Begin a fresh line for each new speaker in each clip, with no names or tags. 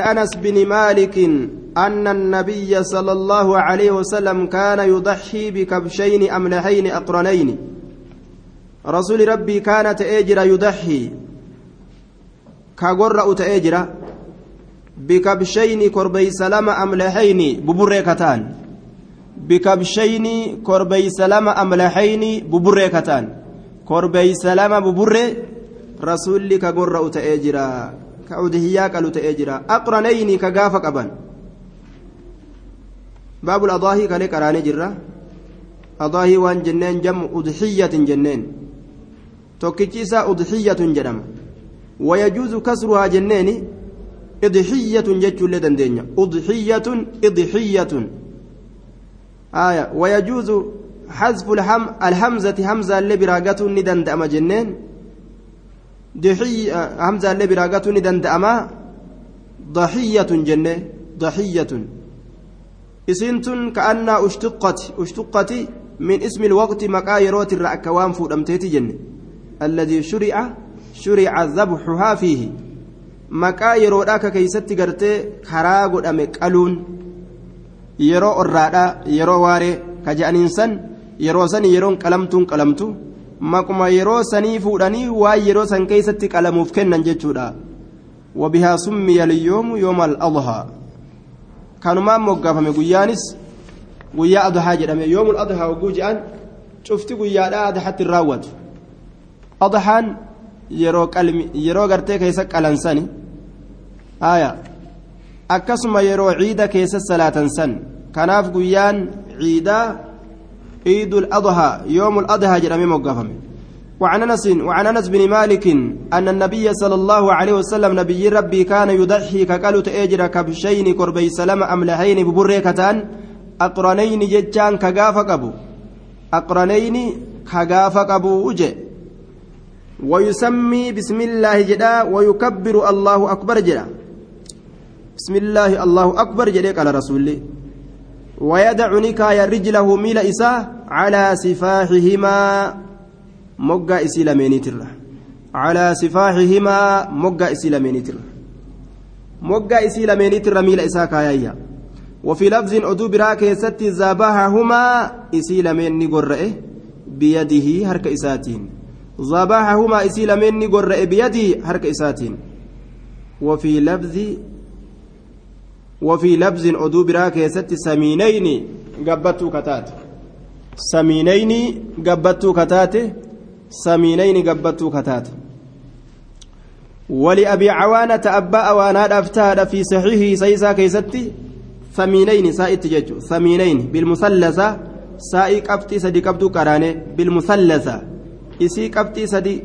أنس بن مالك أن النبي صلى الله عليه وسلم كان يضحي بكبشين أملحين أقرنين. رسول ربي كان تأجر يضحي. كغر تأجر بكبشين كربي سلام أملحين. ببريكتان بكبشين كربي سلام أملحين. ببريكتان كربي سلام ببري رسول كغر تأجر ka udhiyyaa qalu ta'ee jira aqranayni ka gaafa qaban baabul adaahii kalee qaraanee jirra adaahii waan jenneen jamu udhiyyatin jenneen tokkichi isaa udhiyyatun jedhama wayajuuzu kasruhaa jenneeni idhiyyatun jechuullee dandeenya udhiyyatun idhiyyatun آية ويجوز حذف الهم الهمزة همزة اللي براقته ندن دأم جنين همزة اللي براقته ندندأما ضحية جنة ضحية. إسنتن كأنها أشتقت أشتقت من اسم الوقت مكا يروت الرأكوان فودمتيتي جنة. الذي شرع شرع ذبحها فيه. مكا يروداك كيست قرتي كراغ أمك ألون. يرو الرادة يرو واري كجأنينسان يرو سن يرون قلمتون قلمتو. Maquma yeroo sanii fuudhanii waan yeroo san keeysatti qalamuuf kennan jechuudha wabihaa summiya liyyoomu yooma al-adhaa kanumaan moggaafame guyyaanis guyyaa adhaa jedhame yoomul adhaa hogguu je'an cufti guyyaadha adhatti hin raawwatu adhaan yeroo gartee keessa qalansani aya akkasuma yeroo ciida keessa salaatan san kanaaf guyyaan ciidaa عيد الأضحى يوم الأضحى جرمي موقفهم وعن أنس وعن أنس بن مالك أن النبي صلى الله عليه وسلم نبي ربي كان يضحي كقالوا تأجر كبشين كربي سلام أملحين ببريكتان أقرنين ججان كقاف قبو. أقرنين كقاف قبو وجه. ويسمي بسم الله جدا ويكبر الله أكبر جدا. بسم الله الله أكبر جدا قال رسول الله. ويدع نكايا رجله ميل إساه على سفاحهما مقا إسلامينيتر على سفاحهما مقا إسلامينيتر مقا إسلامينيتر ميل إساه كايا وفي لفظ أدو براك ست زباحهما إسلامين نقرأه بيده هرك إساتين. زباحهما إسلامين نقرأه بيده هرك إساتين. وفي لفظ وفي لفظ أدو براك ست سمينين قبتو كتات. سمينين قبتو كتات. سمينين قبتو كتات. ولأبي عوانة أبا وأنا أفتاد في صحيحه سيسا كيستي ثمينين سائت ججو. ثمينين بالمثلثة. سائي قبتي سدي قبتو قراني بالمثلثة. إسي قبتي سدي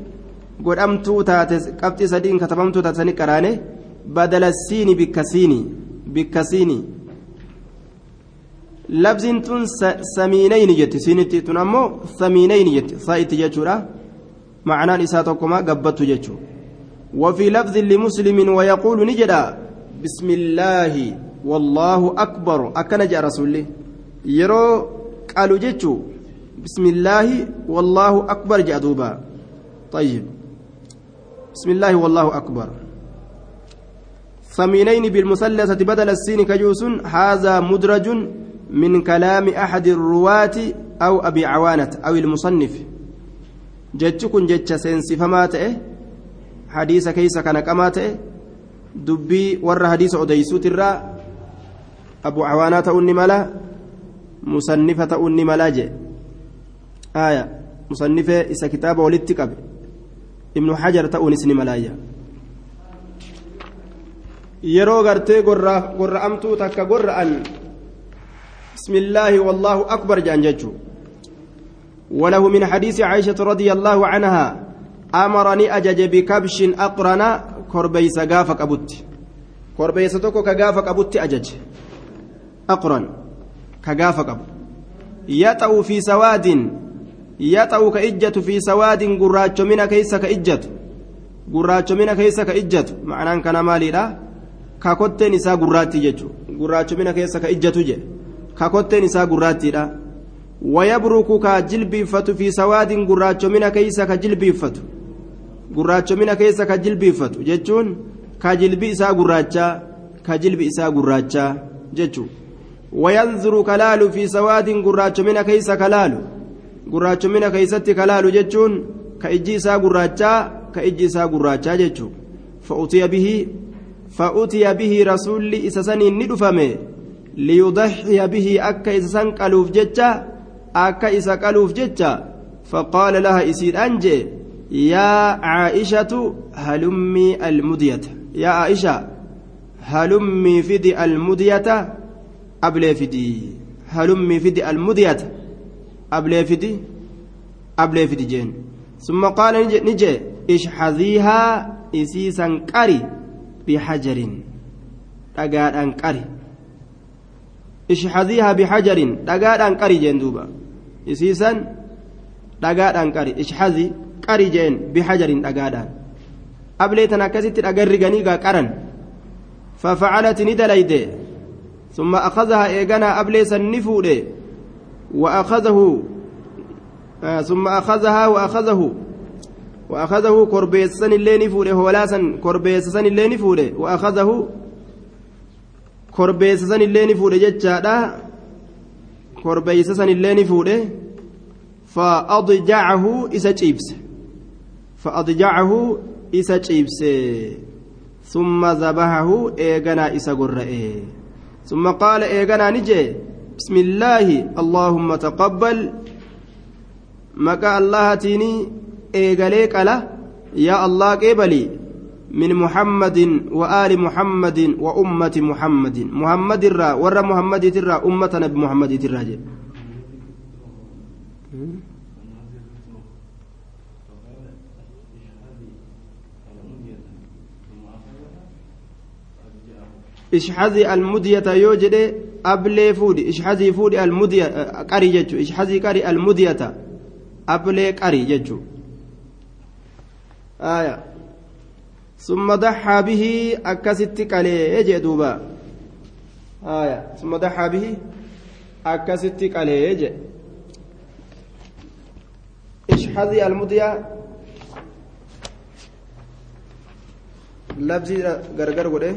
قدامتو تاتس قبتي سدي كتبمتو تاتسني قراني بدل السين بالكسيني bikkasiini. Labsiin tun samiinayni jetti. Siinitti tun ammoo samiinayni jetti. Saa'itti jechuudha. معنى إساء تقوما قبته جتشو وفي لفظ لمسلم ويقول نجدا بسم الله والله أكبر أكن جاء رسول يرو قالوا جتشو بسم الله والله أكبر جاء دوبا طيب بسم الله والله أكبر ثمينين بالمثلثة بدل السين كجوس هذا مدرج من كلام أحد الرواة أو أبي عوانة أو المصنف. جتكن جتش سينسي فما تئه حديث كيس كان كما دبي ور حديث أديسوت الراء أبو عوانة أني ملا مصنفة أني آية مصنفة إسا كتاب ولتكب ابن حجر تأونسني ملايا yeroo gartee gorra'amtuu takka gorra'an bismillaahi wallaahu akbar jedhan jechuu. وله من حديث عائشة رضي الله عنها أمرني أجج بكبش أقرن كربيس قافك أبوت كربيس توكو كقافك أبوت أجج أقرن كقافك أبو يطأ في سواد يطأ كإجة في سواد قراج من كيس كإجة قراج من كيس كإجة معناه كان مالي لا kakotteen isaa gurraatti jechuudha gurraachumina keessa ka ijjatu je kakotteen isaa gurraattiidha wayabruku ka jilbiiffatu fi sawaadin gurraachumina keessa ka jilbiiffatu gurraachumina keessa ka jilbiiffatu jechuun ka jilbi isaa gurraacha كجلب إساء قراجة جتشو وينظر كلال في سواد قراجة من كيس كلال قراجة من كيست كلال جتشون كإجي إساء قراجة كإجي إساء قراجة جتشو فأتي به فأتي به رسول إسسن ندفمه ليضحي به أكا إسسن قلوف جتشا أكا قلوف جتشا فقال لها إسير أنجي يا عائشة هلمي المدية. يا عائشة هلمي فدي المدية أبلي فدي. هلمي فدي المدية أبلي فدي أبلي فدي جين. ثم قال نجي اشحذيها إسيسا قري. بحجر dhagaadhaan qari ishxaziihaa bihajarin dhagaadhaan qari jeen duuba isiisan dhagaadhaan qari ishxazi qari jeen bihajarin dhagaadhaan ablee tan akkasitti dhagan riganii gaa qaran fafacalati ni dalayde ثم أخذها إيغانا أبلي سنفوده وأخذه آه ثم أخذها وأخذه وأخذه كربيس سن اللي نفوده ولا سن كربيس سن اللي نفوده وأخذه كربيس سن اللي نفوده جتشادا كربيس سن اللي نفوده فأضجعه إسا جيبس فأضجعه إسا جيبس ثم ذبحه إيغنا إسا قرأه ثم قال إيغنا نجي بسم الله اللهم تقبل. مكا الله تيني إيغالي قال يا الله قبلي من محمد وآل محمد وأمة محمد محمد الرا ور محمد ترى أمة نبي محمد ترى ishxazii almudiyata yoo jedhe ablee fuudhi ishxazii fuudhi almudiya qari jechu ishxazii qari almudiyata ablee qari aya summa daxaa bihi akkasitti qalee jee duuba aya summa daxaa bihi akkasitti qalee jee ishxazii almudiya labzii gargar godhe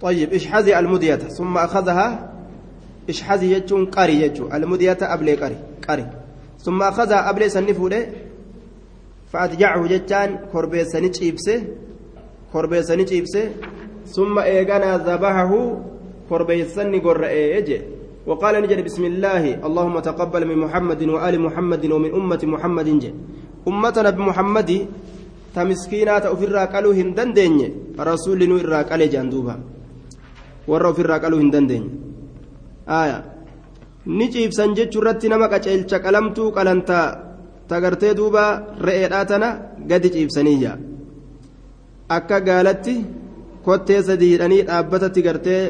طيب اشحذي المدية ثم أخذها اشحذي يجون قري يجو المدية أبلي قري قري ثم أخذها أبلي سنفوده فأتجعه جتان كربي سنج إبسه كربي سنج إبسه ثم إيغانا ذبحه كربي سن قرأ وقال نجد بسم الله اللهم تقبل من محمد وآل محمد ومن أمة محمد جي. أمتنا بمحمد تمسكينات أفرا قالوا هندن ديني رسول نوير قال جاندوبا. warra ofirraa qaluu hin dandeenye aya ni ciibsan jechuu irratti nama qaceelcha qalamtuu qalantaa tagartee duuba re'eedhaa tana gadi ciibsaniyya akka gaalatti kottee sadii hidhanii dhaabbatatti gartee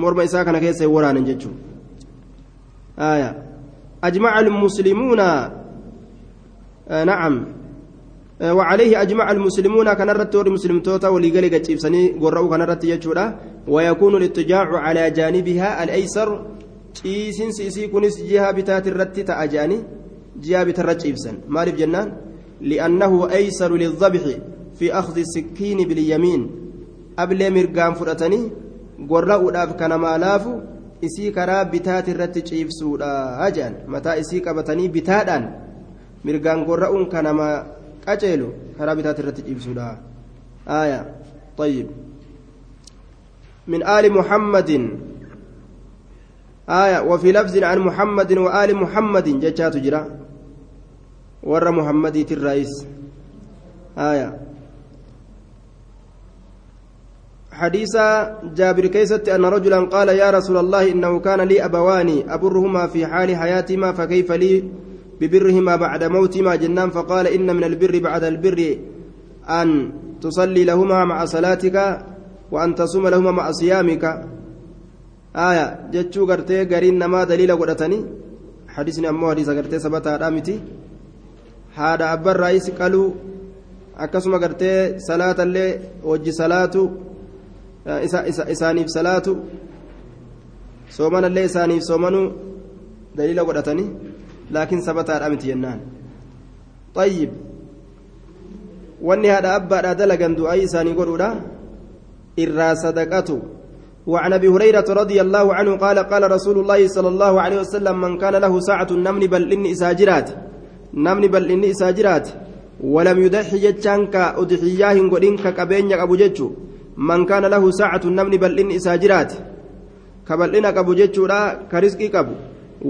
morma isaa kana keessa hin waraanan jechuu aya ajmaca almuslimuuna nacam وعليه أجمع المسلمون كان رتور مسلم توتا ولقال قتيبسني قرأوا كان رت يجودا ويكون الاتجاع على جانبها الأيسر تيسين سيسي كنس جهة بتات الرت تأجاني جهة بترت إبسن مالف جنان لأنه أيسر للذبح في أخذ السكين باليمين قبل مرقام فرأتني قرأوا داف كان مالافو isii karaa bitaati irratti ciibsuudha ajaan mataa isii qabatanii bitaadhaan mirgaan gorra'uun kanama qaceelu karaa bitaati irratti ciibsuudha aya طيب من آل محمد آية وفي لفظ عن محمد وآل محمد جتات جرا. ور محمد الرئيس آية. حديث جابر كيست أن رجلا قال يا رسول الله إنه كان لي أبوان أبرهما في حال حياتهما فكيف لي ببرهما بعد موتهما جنان؟ فقال إن من البر بعد البر أن تصلي لهما مع صلاتك وأن تصوم لهما مع صيامك. آية جتشو قرتي قرين نما دليل قرتني حديثني أمو حديث قرتي سبتا رامتي هذا أبا الرئيس قالوا akkasuma gartee salaata illee wajji salaatu isaaniif salaatu soomana illee isaaniif soomanuu daliila godhatanii laakiin sabataadha miti jennaan طيب wanni haadha abbaadha dalagan du'aa isaanii godhuudha irraa sadaqatu وعن أبي هريرة رضي الله عنه قال قال رسول الله صلى الله عليه وسلم من كان له ساعة نمن بل إني اساجرات نمن بل إني اساجرات ولم يدحي جتانك أدحياه غدين كقبين أبو جچو من كان له ساعة نمن بل إني اساجرات كبلنا أبو جچو كرزقي قبو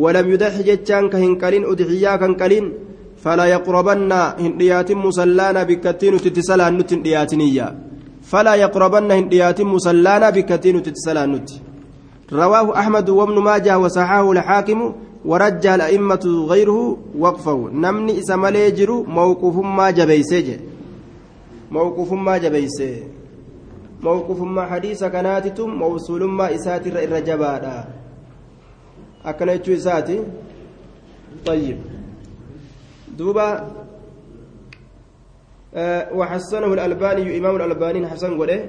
ولم يدحي جتانك هنقلين ادحياه كنقلين فلا يقربن هنديات مسلانا بكتين تتسلان نتن دياتنيه فلا يقربن هنديات مسلانا بكتين تتسلانت رواه أحمد وابن ماجه وصححه الحاكم ورجى الأئمة غيره وقفه نمني إسمالي جرو موقوف ما جبيسج موقوف ما جبيسه موقوف ما حديث كاناتتم موصول ما إساتي الرجبادا أكنت إساتي طيب. دوبا وحسنه الألباني إمام الألباني حسن قوله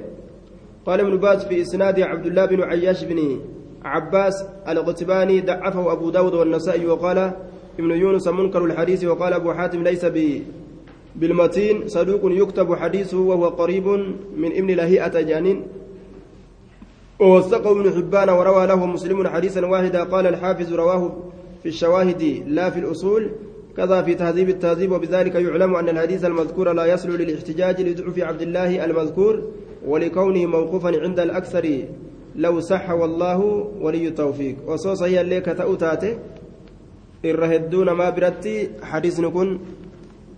قال ابن باز في إسناد عبد الله بن عياش بن عباس القتباني ضعفه أبو داود والنسائي وقال ابن يونس منكر الحديث وقال أبو حاتم ليس ب بالمتين. صدوق يكتب حديثه وهو قريب من ابن لهيئة جانين. ووثقه ابن حبان وروى له مسلم حديثا واحدا قال الحافظ رواه في الشواهد لا في الأصول. كذا في تهذيب التهذيب وبذلك يعلم أن الحديث المذكور لا يصل للاحتجاج لضعف عبد الله المذكور ولكونه موقوفا عند الأكثر. لو صح والله ولي التوفيق. وصوص هي اللي كتأوتاته الرهدون ما برتي حديث نكون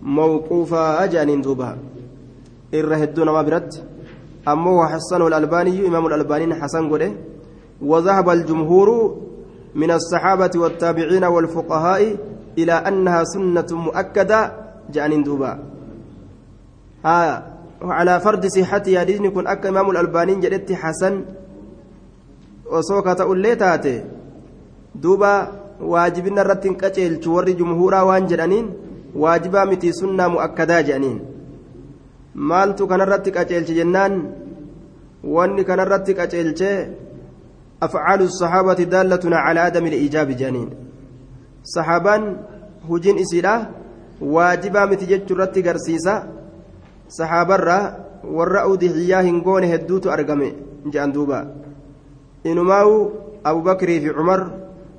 موقوفا أجانين دوبها. الرهدون ما برت أمه حسن الألباني إمام الألباني حسن قده. وذهب الجمهور من الصحابة والتابعين والفقهاء إلى أنها سنة مؤكدة جانين دوبا آه وعلى فرض صحتها دين كن أكا إمام الألباني جدت حسن وصوكة أولي تاتي. دوبا واجبنا الرتين كتل توري جمهورا وان جرانين واجبا متي سنة مؤكدة جانين. maaltu kanarratti qaceelche jennaan wanni kanarratti qaceelche afcaalu saxaabati daallatuna calaa adami liijaabi janiin saxaabaan hujiin isiidha waajibaa miti jechuu irratti garsiisa saxaabarraa warra udixiyyaa hin goone hedduutu argame jedhan duuba inumaawu abubakrii fi cumar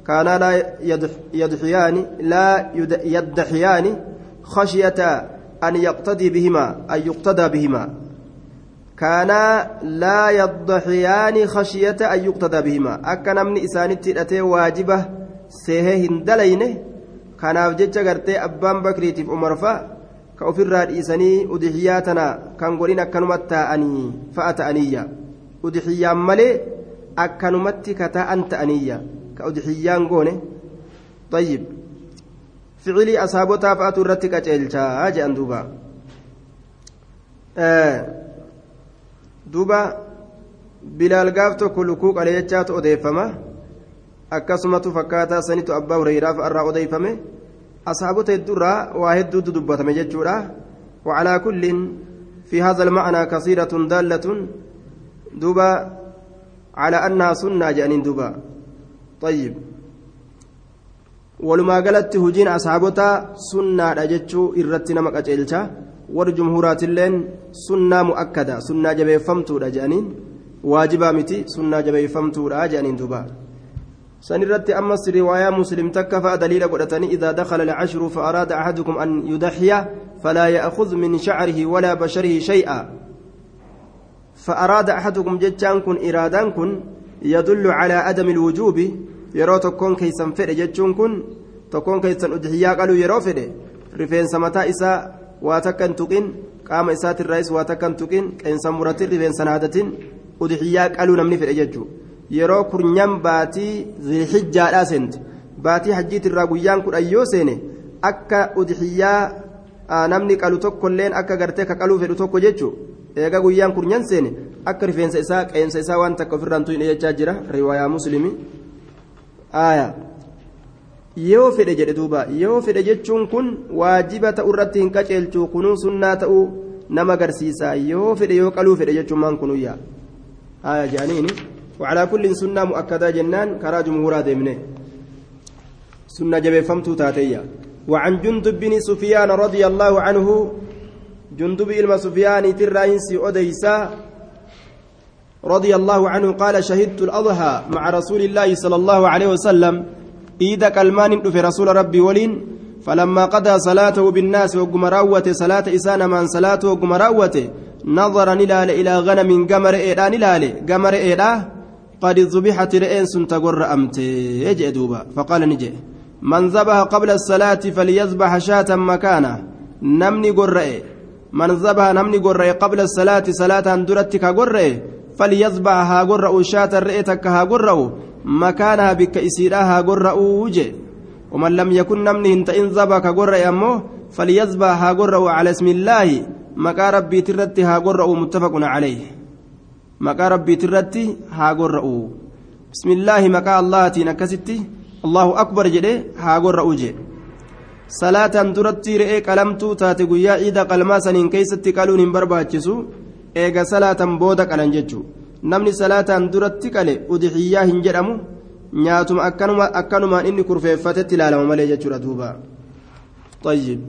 kaanaa laa yadxiyaani laa yaddaxiyaani khashyata an yaqtadii bihima an yuqtadaa bihima كانا لا يضحيان خشية أن يقتدى بهما أكا نمني إسانتي أتي واجبة seehee hin dalayne kanaaf jecha gartee abbaan bakriitiif umarfa ka ofirraa dhiisanii udixiyyaa tana kan godhin akkanumatti taa'anii fa'a ta'aniyya udixiyyaan malee akkanumatti ka taa'an ta'aniyya ka udixiyyaan goone طيب فعلي أصحابتها فأتوا الرتك أجلتها جأن دوبا آه دوبا بلال قافتو كل كوك على يجات أديفما akkasumatu fakkaataa sanitu abbaa hureyraaf irraa odeeyfame ashaabota hedduurraa waa hedduutu dubbatame jechuudha. وعلى كل في هذا المعنى كثيرة دالة دبا على أنها سنة جانين دبا طيب ولما قالت هجين أصحابتا سنة رجتشو إرتنا مكاجيلشا والجمهورات اللين سنة مؤكدة سنة جبي فمتو رجانين واجبا متي سنة جبي فمتو رجانين دبا سنرت أمس رواية مسلم تكفى دليل قدتني إذا دخل العشر فأراد أحدكم أن يضحي فلا يأخذ من شعره ولا بشره شيئا. فأراد أحدكم جتان كن إرادان كن يدل على عدم الوجوب. يرو تكون كيسا فئ جتشون كن تكون كيسا أضحيا قالوا يرو فئ رفين سمتا إسا واتكن تقين قام إسات الرئيس واتكن تقين كيسا مرتين رفين سنادتين أضحيا قالوا نمني فئ جتشو. Yeroo kurnyan baatii zilhijjaadhaa seente. Baatii hajjiitirraa guyyaan kudhan yoo seene akka udixiyyaa namni qalu tokkolleen akka gartee ka qaluu fedhu tokko jechuun eega guyyaan kurnyan seene akka rifeensa isaa qeensa isaa waan takka ofirraan tuyne jechaa jira. Riwaayaa musliimi yoo fedhe jedhe duuba. Yoo fedhe jechuun kun waajiba ta'uu irratti hin qaceelchu kunuu sunnaa ta'uu nama agarsiisa yoo fedhe yoo qaluu fedhe jechuun maan kunuyyaa jedhaniini. وعلى كل سنة مؤكدة جنان كرا جمهورا ديمنه. سنة جبه فمتو تاتيا. وعن جندب بن سفيان رضي الله عنه جندب إلما سفيان تراينسي أديسا رضي الله عنه قال شهدت الأضحى مع رسول الله صلى الله عليه وسلم. إذا كلمان في رسول ربي ولين. فلما قضى صلاته بالناس وقم راوته صلاة إسانا من صلاته وقم راوته نظر نلال إلى غنم قمر إيدا نلال قمر إيدا قد ذبحت رئين سنتقر أمتي يجئ دوبا. فقال نجئ. من ذبح قبل الصلاة فليذبح شاة مكانه. نمني قرئ من ذبح نمني قرئ قبل الصلاة صلاة درتك قرئ فليذبح ها قرأ شاة رئتك ها قرأ مكانها بك إسيرها ها قرأ وجه ومن لم يكن نمني إنت إن ذبح قرأ أمه فليذبح ها قرأ على اسم الله. مكا ربي ترتي ها قرأ متفق عليه. مكا ربي ترتي ها قرأ بسم الله مكا الله تنكستي الله أكبر جده ها قرأ جه صلاة درتي رئي قلمتو تاتي قيا إذا قلما سنين كيستي قالون hin barbaachisu eega salaatan booda qalan jechuu namni salaataan duratti qale udixiyyaa hin jedhamu nyaatuma akkanumaan inni kurfeeffatetti ilaalama malee jechuudha duuba طيب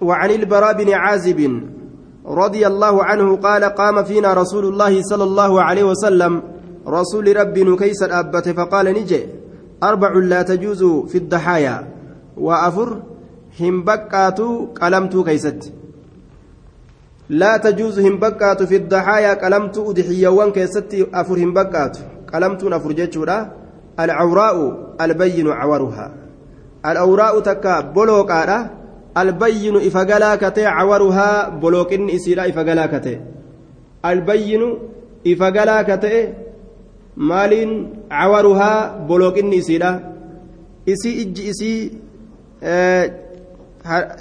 وعن البراء بن عازب رضي الله عنه قال قام فينا رسول الله صلى الله عليه وسلم. رسول ربي كيس الأبت فقال نجي. أربع لا تجوز في الضحايا. وأفر هم بكاتو قلمتو كيست. لا تجوز هم بكات في الضحايا قلمت أدحيوان كيستي أفر هم بكات قلمت أفر جتشورا العوراء البين عورها الأوراء تكا بلوكارا إفقلا كتي عورها بلوكن إسيرا إفقلا كتي البين إفقلا كتي مالين عورها بلوكن إسيرا إسي إج إسي آه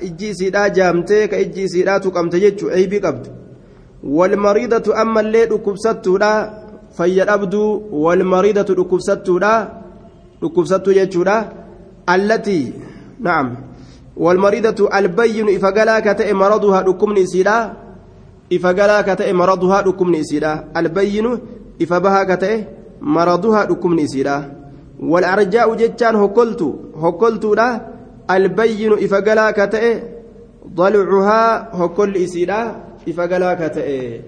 ijji isiidhaa jaamtee ka ijji isiidhaa tuqamte jechuu eeybii qabdu walmariidatu ammallee dhukkubsattuudha fayya dhabduu walmariidatu dhukkubsattuudha dhukkubsattuu jechuudha allatii na'am ta'e maraduhaa dhukkubni isiidha ifa galaa ka ta'e maraduhaa dhukkubni isiidha albayyinu ifa bahaa ka ta'e maraduhaa dhukkubni isiidha walarjaa'u jechaan hokkoltu hokkoltuudha البين إفقلا كتئ ضلعها هكل إسيدا إفقلا كتئ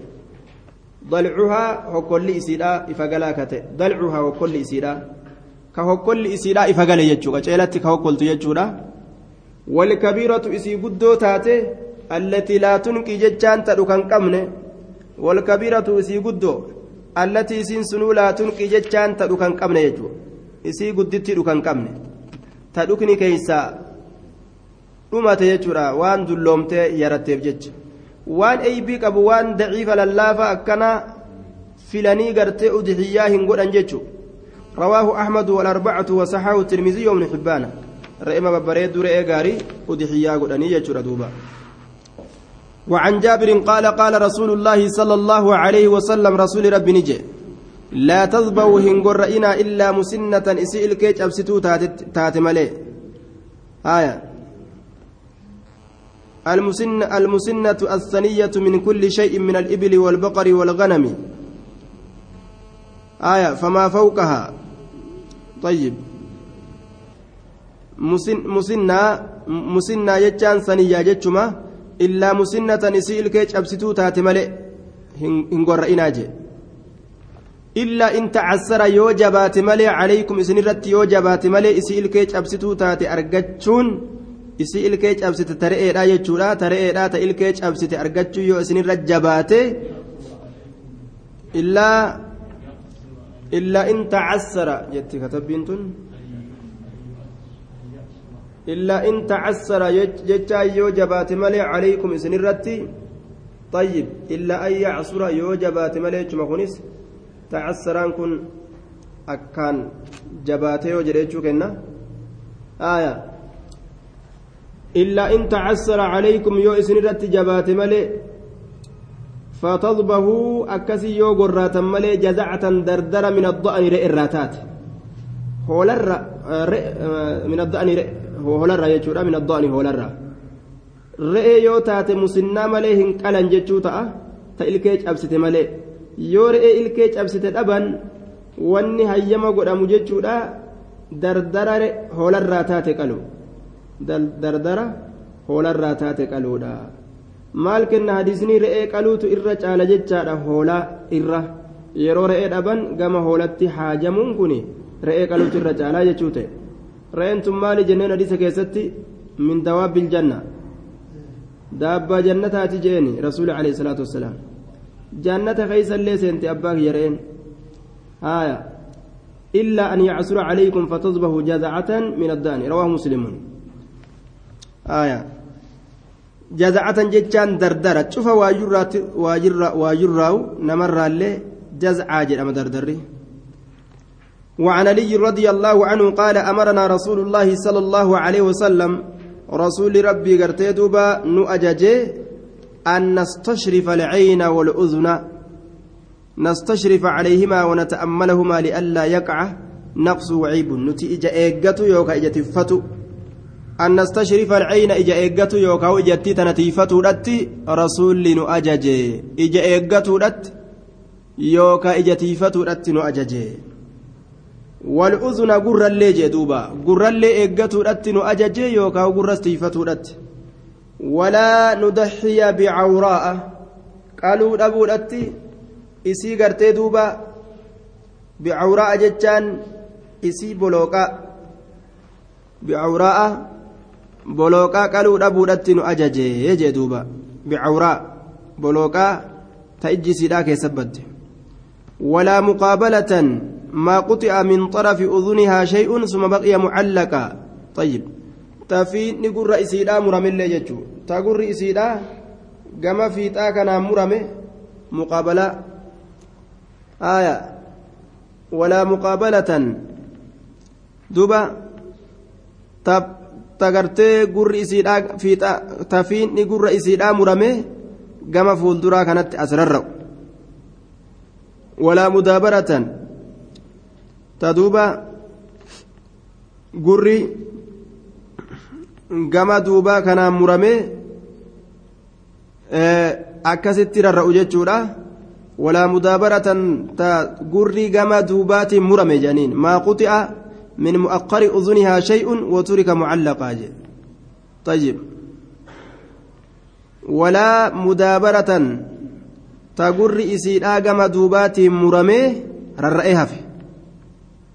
ضلعها هكل إسيدا إفقلا كتئ ضلعها هكل إسيدا كهكل إسيدا إفقلا يجوك والكبيرة إسي قدو تاتي التي لا تنكي ججان تدوكان قمن والكبيرة إسي قدو التي سنسنو لا تنكي ججان تدوكان قمن يجو. إسي قدتي دوكان قمن تدوكني كيسا. waan dulloomtee yaratteef jecha waan eeybii qabu waan daciifa lallaafa akkana filanii gartee udixiyyaa hin godhan jechu رواه أحمد والأربعة وصححه الترمذي وابن حبان. رئيما ببريد رئي غاري ودحيا قدني يجر وعن جابر قال قال رسول الله صلى الله عليه وسلم رسول ربي نجي لا تذبوا هنقر إنا إلا مسنة إسئل كيج أبستو تات ملي. آية. المسن المسنة الثنية من كل شيء من الإبل والبقر والغنم. آية. فما فوقها. طيب. musinnaa jechaan saniyyaa jechuma illaa musinnatan isii ilkee cabsituu taate malee hin gorra'inaa jee illaa inta tacassara yoo jabaate malee calaykum isinirratti yoo jabaate malee isii ilkee cabsituu taate argachuun isii ilkee cabsite tare'eedha jechuudha tare'eedha ta ilkee cabsite argachuun yoo isin isinirra jabaate illaa illaa in tacassara jetti katabbiin tun. Illaa in tacassara jechaa yoo jabaate malee calaykum isinirratti طيب إلا أن يعصر يو جبات مليك مخنس تعسران كن أكان جباته وجريتشو كنا. آية. إلا إن تعسر عليكم يو إسنرت جبات ملي. فتضبهوا أكسي يو قرات ملي جزعة دردر من الضأن رئ الراتات هولر من الضأن رئ hoolarraa jechuudha min addaani hoolarraa. Re'ee yoo taate musinnaa malee hin qalan jechuu ta'a. Ta ilkee cabsite malee. Yoo re'ee ilkee cabsite dhaban wanni hayyama godhamu jechuudha dardara hoolarraa taate qalu. Dardara hoolarraa taate qaluudha. Maal kenna? Hadisnii re'ee qaluutu irra caala jechaadha hoolaa irra. Yeroo re'ee dhaban gama hoolatti haajamuun kun re'ee qaluutu irra caalaa jechuu ta'e. Re'een tun maali jenneen hadisa keessatti min dawaabbil janna daabbaa jannataati jeeni rasuuli alayhi salaatu wassalaam jannata keeysallee seente abbaa kiyya re'een haaya عليكم فتصبحوا جزعة من الدان رواه مسلم آية جزعة جتان دردرة شوف واجرات واجر واجراو نمر اللي جزعة جرم دردري وعن علي رضي الله عنه قال أمرنا رسول الله صلى الله عليه وسلم رسول ربي قرتي دوبا نؤججي أن نستشرف العين والأذن. نستشرف عليهما ونتأملهما لئلا يقع. نقص وعيب. نتي إجا إيقاتو يوكا إجا تفتو أن نستشرف العين إجا إيقاتو يوكا إجا تنتيفتو لتي رسول نؤججي إجا إيقاتو لت يوكا إجا لتي نؤججي والأذن قر اللي جدوبا قر اللي إيقاتو لتي نؤججي يوكا قر استيفتو لت ولا نضحي بعوراء قالوا أبو لتي isii gartee duuba bicawraa'a jechaan isii bolooqaa bicawraa'a bolooqaa qaluu dhabuudhatti nu ajajee jee duuba bicawraa bolooqaa ta ijji isiidhaa keessa badde walaa muqaabalatan maa quxi'a min xarafi udunihaa shay'un suma baqiya mucallaqa طيب tafiinni gurra isiidhaa muramillee jechuu ta gurri isiidhaa gama fiixaa kanaan murame muqaabalaa آية ولا مقابلة دوبا تب تغرتي غر إسيدا في تفين غر إسيدا مرمي كما فولدرا كانت أسرر ولا مدابرة تدوبا غري كما دوبا كان مرمي akkasitti rarra'u jechuudha ولا مدابرة تقري كما دوبات مرمي جانين. ما قطع من مؤقر أذنها شيء وترك معلقا طيب. ولا مدابرة تقري إسيدا كما دوبات مرمي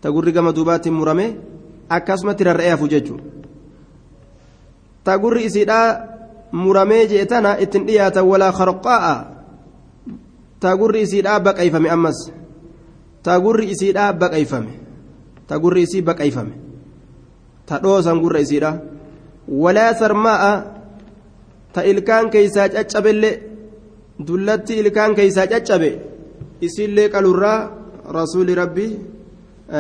ta gurri gama duubaatti murame akkasumatti rarra'ee hafu jechuudha. Tagurri isiidhaa muramee jee tana ittiin dhiyaatan walaa xaroqaa'a ta gurri isiidhaa baqayfame ammas. Ta gurri isiidhaa baqayfame. Ta gurri isii baqayfame. Ta dhoosan gurra isiidhaa. Walaa sarmaa'a. Ta ilkaan keeysaa caccabelle dullatti ilkaan keeysaa caccabe. Isiillee qalurraa rasuuli rabbii.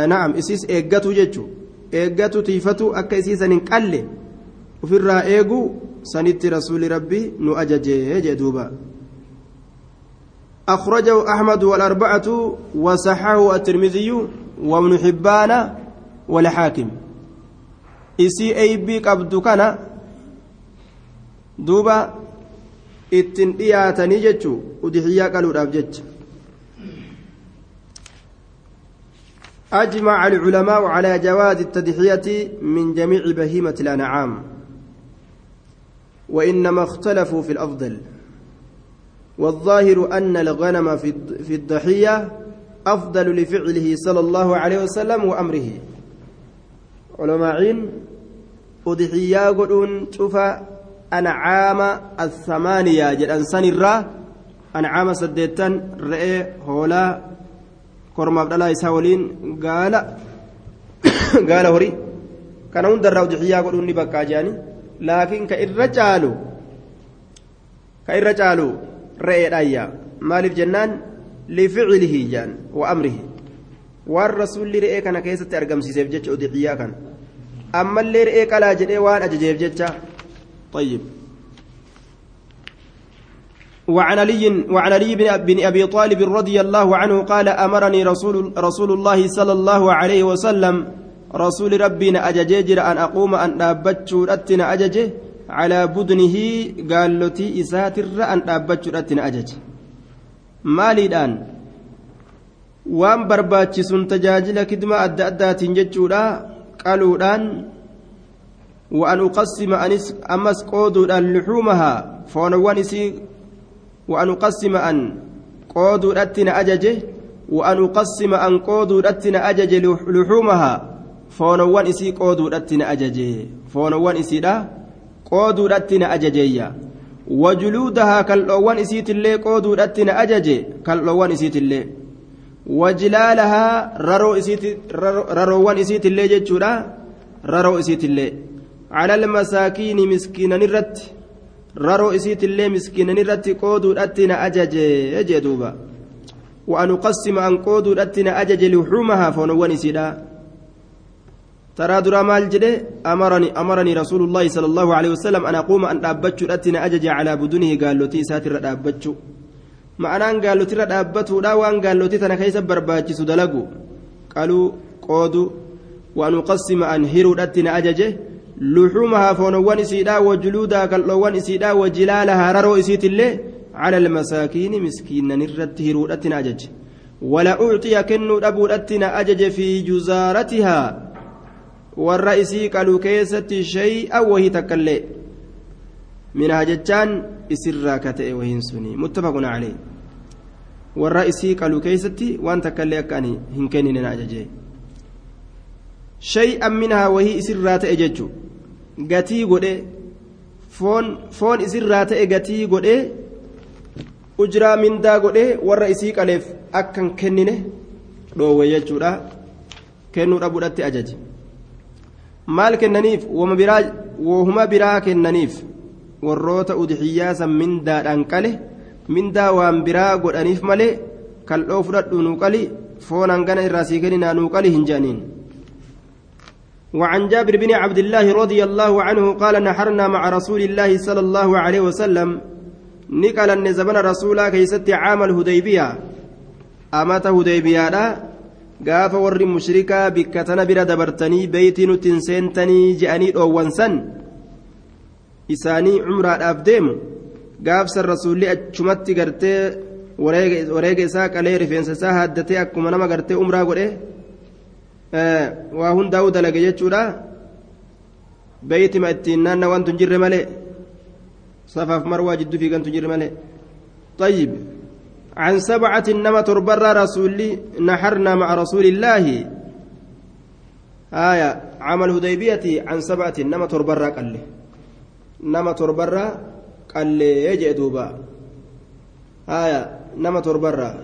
na'am isiis eeggatu jechu eeggatu tiifatu akka isiisan hin qalle ofirraa eegu sanitti rasuuli rabbi nu ajajee jee duuba أخرجه أحمد والأربعة وصححه الترمذي وابن حبان والحاكم إسي أي بي قبض كان دوبا ittin dhiyaatanii jechuu udixiyyaa qaluudhaaf jecha أجمع العلماء على جواز التضحية من جميع بهيمة الأنعام. وإنما اختلفوا في الأفضل. والظاهر أن الغنم في الضحية أفضل لفعله صلى الله عليه وسلم وأمره. علماء أضحية قلون شوف أنعام الثمانية جل سنرا أنعام سديتان رئي هولا كرم عبد الله إساولين قال قال هري كان هندر أضحية قلون نبكى جاني لكن كإرجالو كإرجالو re'eedhaayya maaliif jennaan lificilihi jaan wa waan rasuulli re'ee kana keessatti argamsiiseef jecha udixiyyaa kana ammallee re'ee qalaa jedhee waan ajajeef jecha طيب وعن علي وعن علي بن أبي طالب رضي الله عنه قال أمرني رسول رسول الله صلى الله عليه وسلم رسول ربنا اجججر أن أقوم أن دابتشو اتنا اججه على بدنه قال لتي إساتر أن أبتشر أتنا أجج maaliidhaan waan barbaachisun tajaajila kidma adda addaatiin jechuudha qaluudhaan وأن أقسم أنس أمس قودو لحومها فونوان إسي وأن أقسم أن قودو أتنا أججه وأن أقسم أن قودو أتنا أجج لحومها. فونوان إسي قودو أتنا أججه فونوان إسي لا قودو أتنا أججيا وجلودها كالأوان إسيت اللي قودو أتنا أججه كالأوان إسيت اللي وجلالها ررو إسيت رروان إسيت اللي جتشورا ررو إسيت اللي على المساكين مسكينا نرت قودو أتنا أجج يجي دوبا وأن أقسم أن قودو أتنا أجج لحومها فنوان إسيدا ترى درا مال جده أمرني أمرني رسول الله صلى الله عليه وسلم أن أقوم أن أبتش أتنا أجج على بدونه قال له تي ساتر أبتشو ma'anaan gaallotirra dhaabbatuudha waan gaallotii tana keessa barbaachisu dalagu. Qaluu qoodu waan uqassima an hiruudhatti na ajaje luxuumahaa foonowwan isiidhaa wajuluudaa kal'oowwan isiidhaa wajilaalahaa raroo isiitillee على المساكين مسكينا نرت هيرودتنا أجج ولا أعطي كنو أبودتنا أجج في جزارتها والرئيسي قالوا كيست شيئا وهي تكلي من هجتان إسرا كتئ وهين سني متفق عليه والرئيسي قالوا كيستي وأنت كلي أكاني هنكني ناججي شيئا منها وهي إسرا تأجج قتي قد فون فون إسرا تأجتي قد ujiraa mindaa godhee warra isii qaleef akkan kennine dhoowwe jechuudha kennuu dhabuudhatti ajaje maal kennaniif wohuma biraa kennaniif warroota udixiyyaa san mindaadhaan qale mindaa waan biraa godhaniif malee kal'oo fudhadhu nuu qali foon hangana irraa sii kenninaa nuu hin jedhaniin وعن جابر بن عبد الله رضي الله عنه قال نحرنا مع رسول الله صلى الله عليه وسلم ni qalanne zabana rasuulaa keeysatti caamal hudaybiyaa amata hudaybiyaadha gaafa warri mushrikaa bikka tana bira dabartanii beeytii nutti hin seentanii je'anii dhoowwansan isaanii cumraadhaaf deemu gaafsan rasuulli achumatti gartee wareega isaa qalee rifeensa isaa haaddatee akkuma nama gartee umraa godhe waa hundaa'uu dalage jechuudha. Beeytima ittiin naanna wantu hin jirre malee صفاف مروى جد في كنت جرمله طيب عن سبعة نما تربر رسولي نحرنا مع رسول الله آية عمل هديبية عن سبعة نما تربر قال له نما تربر قال له يجي دوبا آية نما تربر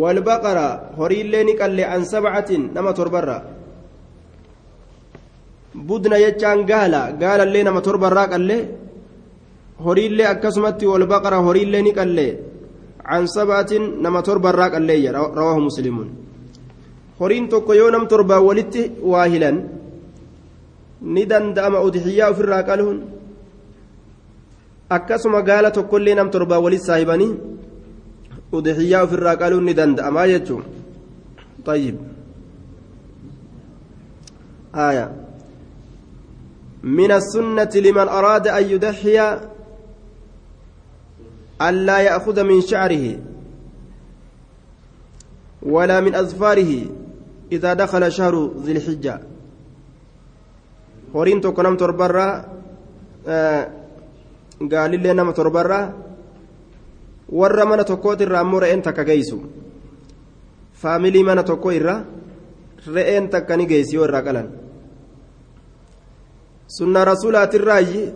والبقرة هري اللين قال عن سبعة نما تربر بدنا يجان قال قال اللي نما تربر قال له horiillee akkasumatti wal baqara horiillee ni qallee can sabaatin nama torbarraa qalleeyya rawaahu muslimuun horiin tokko yoo nam torbaa walitti waa hilan ni danda'ama udixiyyaa ofirraa qaluun akkasuma gaala tokkollee nam torbaa saahibanii udixiyyaa ofirraa qaluun ni danda'amaa jechuun طيب آية من السنة لمن أراد أن يضحي ألا يأخذ من شعره ولا من أظفاره إذا دخل شهر ذي الحجة horiin tokko nam torbarraa gaalillee nama torbarraa warra mana tokkootirraa ammoo re'een takka geessu faamilii mana tokko irra re'een takka ni geessi yoo irraa qalan sunna rasuulaatirraayi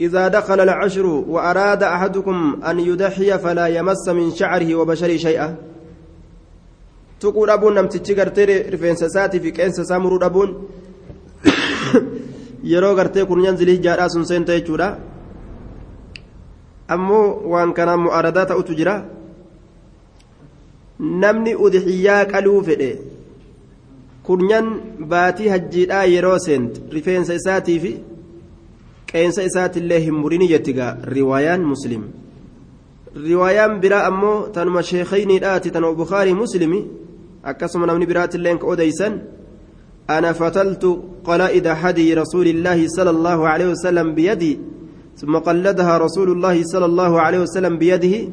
إذا دخل العشر وأراد أحدكم أن يضحي فلا يمس من شعره وبشره شيئا تقول أبون نم تتشكرتي رفين سساتي في كين سسامرو أبون yeroo gartee kun yanzilii jaadhaa sun seenta jechuudha ammoo waan kanaan mu'aaradaa ta'utu jira namni udixiyyaa qaluu fedhe kunyan baatii hajjiidhaa yeroo seent rifeensa isaatii fi qeensa isaatillee hin murini jettigaa riwaayaan muslim riwaayaan biraa ammoo tanuma sheekayniidhaati tanuma bukaarii muslimi akkasuma namni biraatilleen ka odeysan فتلت قلائد حدي رسول الله صلى الله عليه وسلم بيدي ثم قلدها رسول الله صلى الله عليه وسلم بيده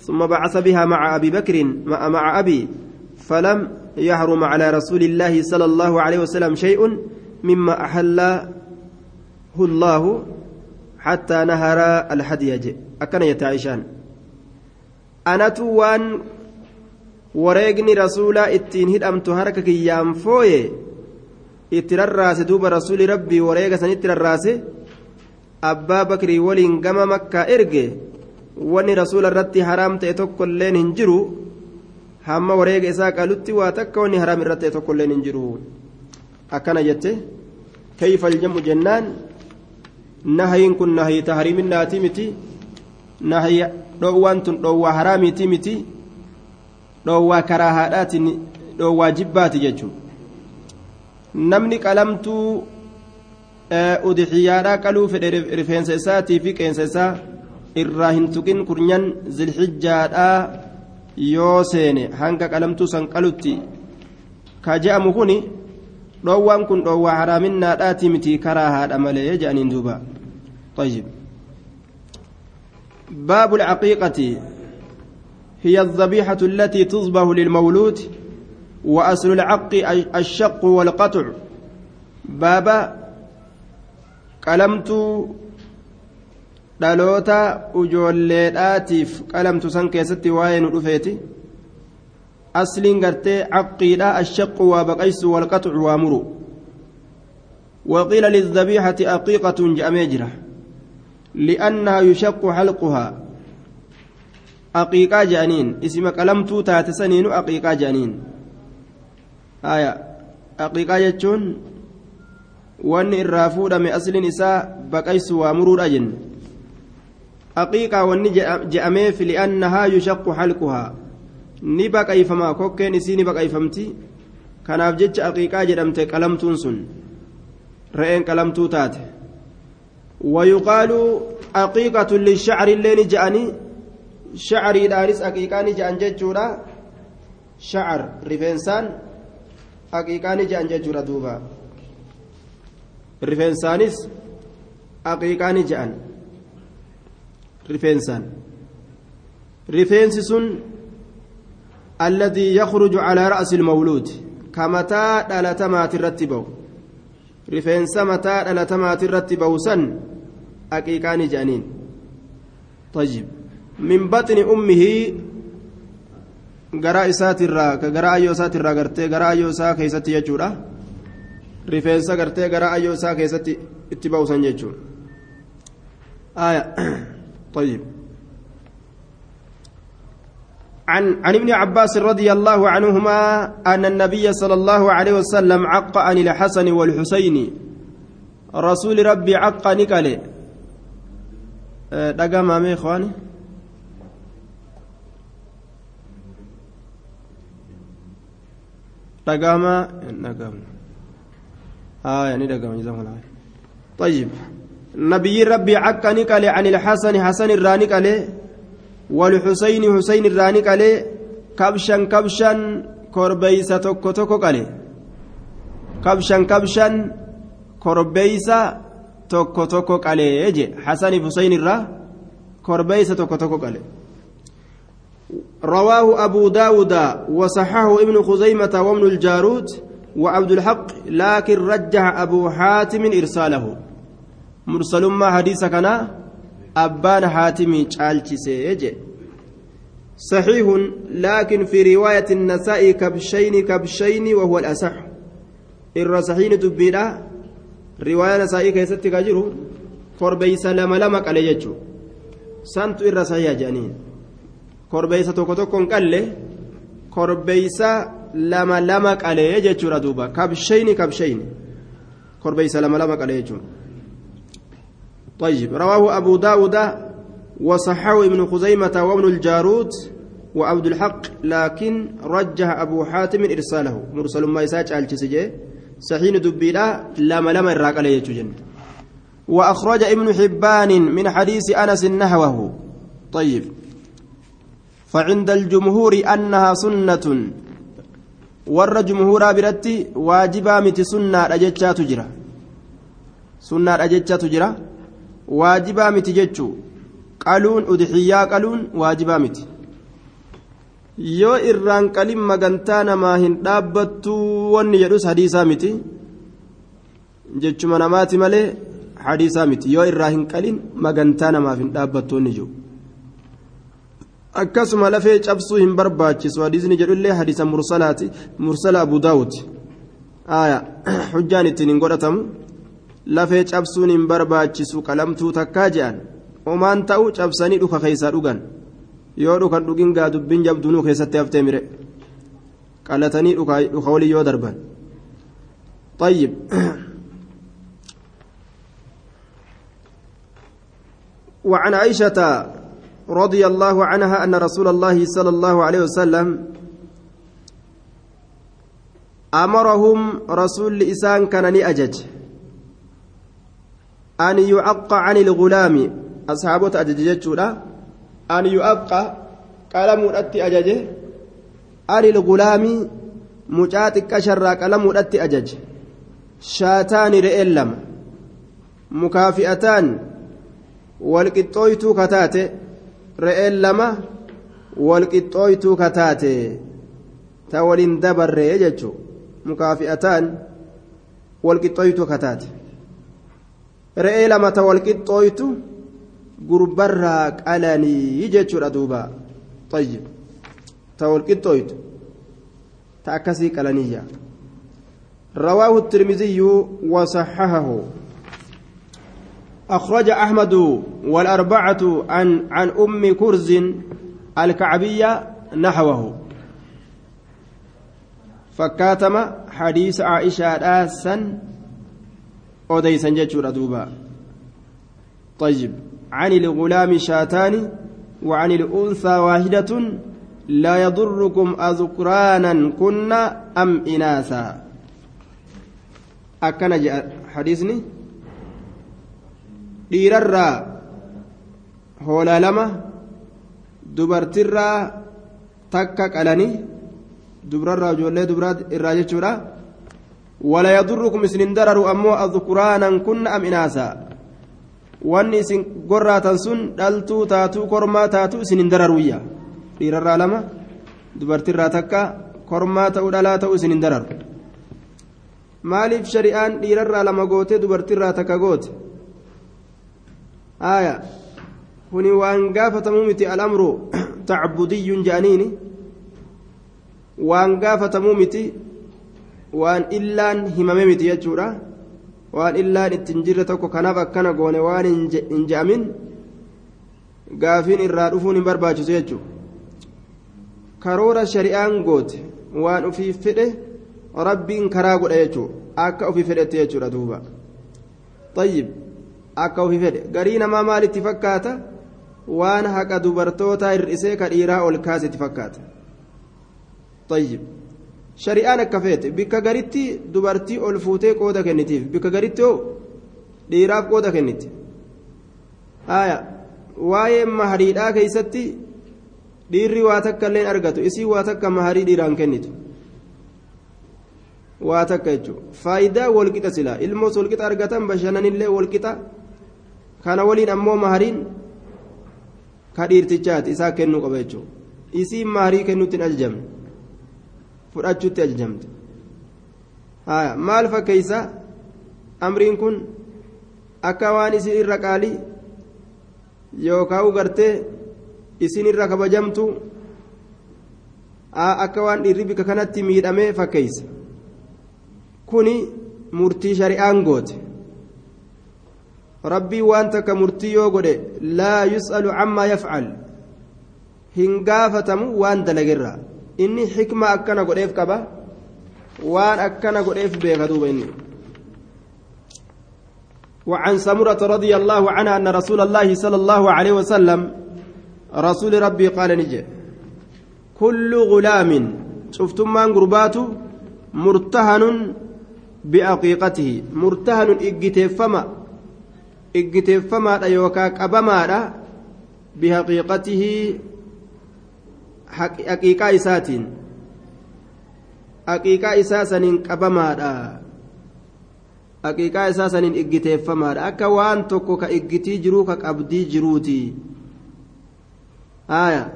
ثم بعث بها مع أبي بكر مع, أبي فلم يحرم على رسول الله صلى الله عليه وسلم شيء مما أحل الله حتى نهر الهدي أكن يتعيشان. أنا وان wareegni rasuulaa ittiin hidhamtu harka kiyyaan fooye itti rarraase duuba rasuuli rabbii wareega sanitti rarraase abbaa bakrii waliin gama makkaa erge wanni rasuula irratti haraam ta'e tokkolleen hin jiru hamma wareega isaa qalutti waa takka wanni haraam irratti ta'e tokkolleen hin jiru akkana jette kayfa aljamu jennaan nahayin kun nahii tahriiminnaati miti nahayi dhoowwaan tun dhoowwaa haraamiiti miti dhoowwaa karaa haadhaatiin dhoowwaa jibbaati jechuun namni qalamtuu udixiyyaadhaa qaluu fedhe rifeensa isaatii fi qeensa isaa irraa hin tuqin kurnyan zilxijjaadhaa yoo seene hanga qalamtuu san qalutti ka je'amu kun dhoowwaan kun dhoowwaa haraaminnaadhaati miti karaa haadha malee je'aniin duuba طيب باب العقيقة هي الذبيحة التي تصبح للمولود وأصل العق الشق والقطع بابا قلمت dhaloota ujoolleedhaatiif qalamtu san keessatti waa'ee nu dhufeeti asliin gartee caqqiidha ashaqqu waa baqaysu walqaxucu waa muru وقيل للذبيحة أقيقة جأميجرة لأنها يشق حلقها أقيقا جانين اسم قلمتو تاتسنين أقيقا جانين آية أقيقا جتشون وأن الرافود من أصل نساء بقيس وامرور أجن أقيقا وأن جأميف لأنها يشق حلقها kokkeen isii ni baqayfamti kanaaf jecha aqiiqaa jedhamte qalamtuun sun re'een qalamtuu taate wayuqaalu aqiiqatun lishacri illee ni je'anii shacariidhaanis aqiiqaa ni je'an jechuudha shacar rifeensaan aqiiqaa ni je'an jechuudha duuba rifeensaanis aqiiqaa ni je'an rifeensaan rifeensi sun الذي يخرج على رأس المولود كمتى دلتمات الرتبو رفين سمتا دلتمات الرتبو سن أكيكان جانين طيب من بطن أمه garaa isaatirraa ka garaa ayyoo isaatirraa gartee garaa ayyoo isaa keessatti jechuudha rifeensa gartee garaa ayyoo isaa keessatti itti ba'usan jechuudha. Aya طيب عن عن ابن عباس رضي الله عنهما أن النبي صلى الله عليه وسلم عق عن الحسن والحسين رسول ربي عق نكالي دقام مامي إخواني آه يعني دقام جزاهم الله طيب. نبي ربي عق نكالي عن الحسن حسن الرانكالي والحسين حسين الراني قالي كبشا كبشا كوربيسا توكو توكو قالي كبشا كبشا كوربيسا توكو توكو قالي يجي حسن حسين الرا كوربيسا توكو توكو قالي رواه أبو داود وصححه ابن خزيمة وابن الجارود. وعبد الحق لكن رجح أبو حاتم إرساله. مرسل ما حديث كان أبان حاتمي تشالتشي صحيح لكن في رواية النساء كبشين كبشين وهو الأصح. الرصحين دبيرا رواية نساء كيست كاجرو كوربيس لما لما قال يجو سانت الرصحية جانين. كوربيس توكو توكو قال كوربيس لما لما قال يجو ردوبا كبشين كبشين كوربيس لما لما قال يجو طيب رواه أبو داود وصححه ابن خزيمة وابن الجارود وعبد الحق لكن رجح أبو حاتم إرساله مرسل ما يساج على سحين دبيلا لما لما الراق عليه جن وأخرج ابن حبان من حديث أنس نحوه طيب فعند الجمهور أنها سنة warra jumhuuraa biratti waajibaa miti sunnaadha jechaatu jira. Sunnaadha jechaatu jira. Waajibaa miti jechuu. Qaluun udhixiyyaa qaluun waajibaa miti. Yoo irraan qalin magantaa namaa hin dhaabbattuu wanni jedhus hadiisaa miti. Jechuma namaati malee hadiisaa miti. Yoo irraa hin qalin magantaa namaaf hin dhaabbattu wanni jiru. akkasuma lafee cabsuu hin barbaachisu hadiisni jedhullee hadiisa mursalaati mursala abu daawud aya hujjaan ittiin hin godhatamu lafee cabsuun hin barbaachisu qalamtuu takkaa je'an omaan ta'u cabsanii dhuka keessaa dhugan yoo dhukan dhugin gaa dubbiin jabduunuu keessatti haftee mire qalatanii dhuka walii yoo darban طيب وعن عائشة رضي الله عنها أن رسول الله صلى الله عليه وسلم أمرهم رسول إسان كان أجج أن يعق عن الغلام. أصحابه أجج أن يعق قلم أتي أجج. عن الغلام مجاتك شر قلم أتي أجج. شاتان لما مكافئتان. والقطويتو كتاتي re'een lama walqixxooytuu kataate ta waliin dabarree jechuun mukaafi'ataan walqixxooytuu kataate re'ee lama ta walqixxooytu gurbarraa qalanii jechuudha duuba tayyib ta walqixxooytu ta akkasii qalaniyya رواه الترمذي وصححه أخرج أحمد والأربعة عن عن أم كرز الكعبية نحوه. فكاتم حديث عائشة آسا أوديسا جتشور دوبا. طيب عن الغلام شاتان وعن الأنثى واحدة لا يضركم أذكرانا كنا أم إناثا. أكن حديثني؟ Dhiirarraa hoolaa lama dubartirraa takka qalanii dubrarraa ijoollee dubraa irraa jechuudha. Wala yadurrukum isinin dararu ammoo adhukuraanan kunna inaasaa wanni isin gorraatan sun dhaltuu taatuu kormaa taatuu isinin dararuyya dhiirarraa lama dubartirraa takka kormaa ta'uu dhalaa ta'uu isinin dararu. Maaliif shari'aan dhiirarraa lama goote dubartirraa takka goote آية كوني وان قافة مومتي الأمر تعبدي جانيني وان قافة مومتي وان إلان همممتي يجورا وان إلان التنجير تكو كناف أكنا قوني وان إنجامين قافين إرادفون برباجس يجو كرورة شريان قوت وان في فده ربين كراغو يجو أكا في فده يجورا دوبا طيب akka ofii fedhe. Garii namaa maalitti fakkaata? Waan haqa dubartootaa hir'isee ka dhiiraa ol kaasetti fakkaata. Tayyib. Shari'aan akka feete. Bikka garitti dubartii ol fuutee qooda kennitiif. Bikka garitti hoo? Dhiiraaf qooda kenniti haya waa'ee mahariidhaa keeysatti dhiirri waa takka illeen argatu. Isii waa takka maharii dhiiraan kennitu. Waa takka jechuudha faayidaa walqixa silaa. Ilmoos walqixa argatan bashannanillee walqixa kana waliin ammoo mahariin ka dhiirtichaati isaa kennuu qaba jechuudha isiin maharii kennuutti hin ajajamne fudhachuutti ajajamte maal fakkeeysa amriin kun akka waan isin irra qaalii yookaan gartee isin irra kabajamtu akka waan dhiirri bika kanatti miidhamee fakkeeysa. kuni murtii shari'aan goote rabbii waan takka murtii yoo godhe laa yus'alu cammaa yafcal hin gaafatamu waan dalagerra inni xikma akkana godheef qaba waan akkana godheef beeka duuba inni وعن سمرة رضي الله عنها أن رسول الله صلى الله عليه وسلم رسول ربي قال نجي كل غلام شفتم من قرباته مرتهن بعقيقته مرتهن إجتفما إجتفما يوكا قبما بحقيقته حقيقة إسات حقيقة إساسا قبما حقيقة إساسا إجتفما أكا وان توكو كإجتي جرو كأبدي جروتي آية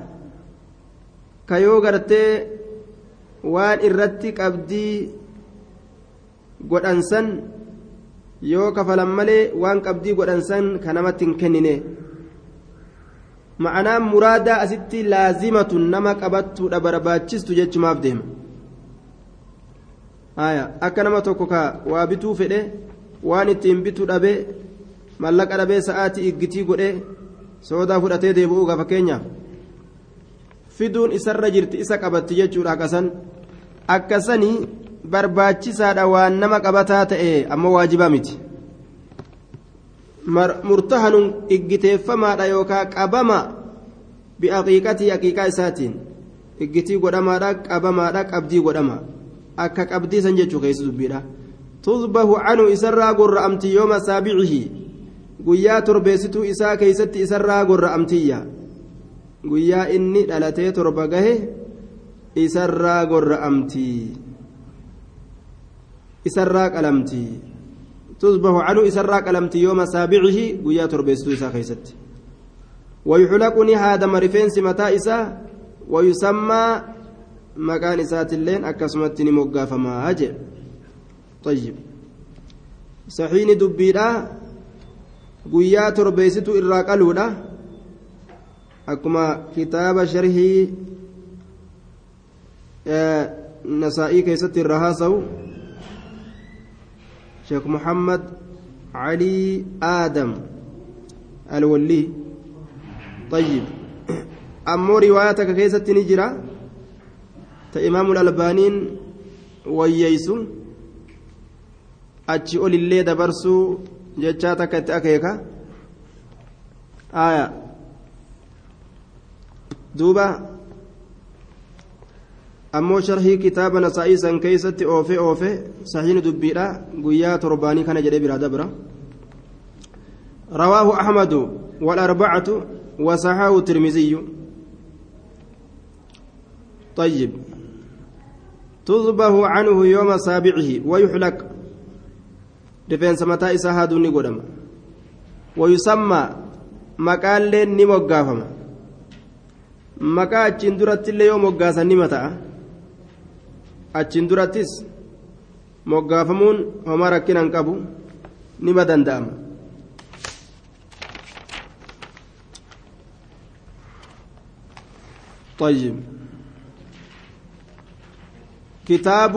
كيو غرتي waan irratti qabdii godhansan yoo kafalan malee waan qabdii godhan san ka namatti hin kennine. Ma'anaan muraadaa asitti laazimatun nama qabattuudha barbaachistu jechumaaf deema. Akka nama tokko ka waa bituu fedhe waan ittiin bituu dhabe mallaqa dhabee sa'aatii iggitii godhe soodaa fudhatee deebi'uuga fakkeenyaaf fiduun isarra jirti isa qabatti jechuudha akkasan akkasanii barbaachisaadha waan nama qabataa ta'e ammoo waajibaa miti. Murtahanun iggiteeffamaadha yookaan qabama bi'aqiiqatii aqiiqaa isaatiin. Iggitii godhamaadha qabamaadha qabdii godhama. Akka qabdii san jechuu keessa dubbiidha. Tuzbahu canu isarraa gorra'amti yooma saabicihi guyyaa torbeessituu isaa keeysatti isarraa gorra'amtiyya. Guyyaa inni dhalatee torba gahe isarraa gorra'amtii isarraa qalamtii tusbahu canhu isarraa qalamtii yooma saabicihi guyyaa torbeessituu isaa keeysatti wayuxlaquni haadama rifeensi mataa isaa wayusammaa maqaan isaatilleen akkasumatti ni moggaafamaa jedhe طيب saxiini dubbiidha guyyaa torbeessituu irraa qaluudha akkuma kitaaba sharhii nasaa'ii keessatti sheekh muhammad calii aadam alwallii طيب ammoo riwaayaa takka keessatti ni jira ta imaamul albaaniin wayyeysu achi olillee dabarsuu jechaa takka itti akeeka aya duuba ammoo sharhii kitaaba nasaa'ii san keeysatti oofe oofe sahiini dubbiidha guyyaa torbaanii kana jedhee biraa dabra رواه أحمد والأربعة وصححه الترمذي طيب تذبه عنه يوم سابعه ويحلق rifeensa mataa isaa haaduu ni godhama wayusammaa maqaalleen ni moggaafama maqaa achiin durattillee yoo moggaasan nima ta'a achiin durattis moggaafamuun homaa rakkina hin qabu nima danda'ama طيب كتاب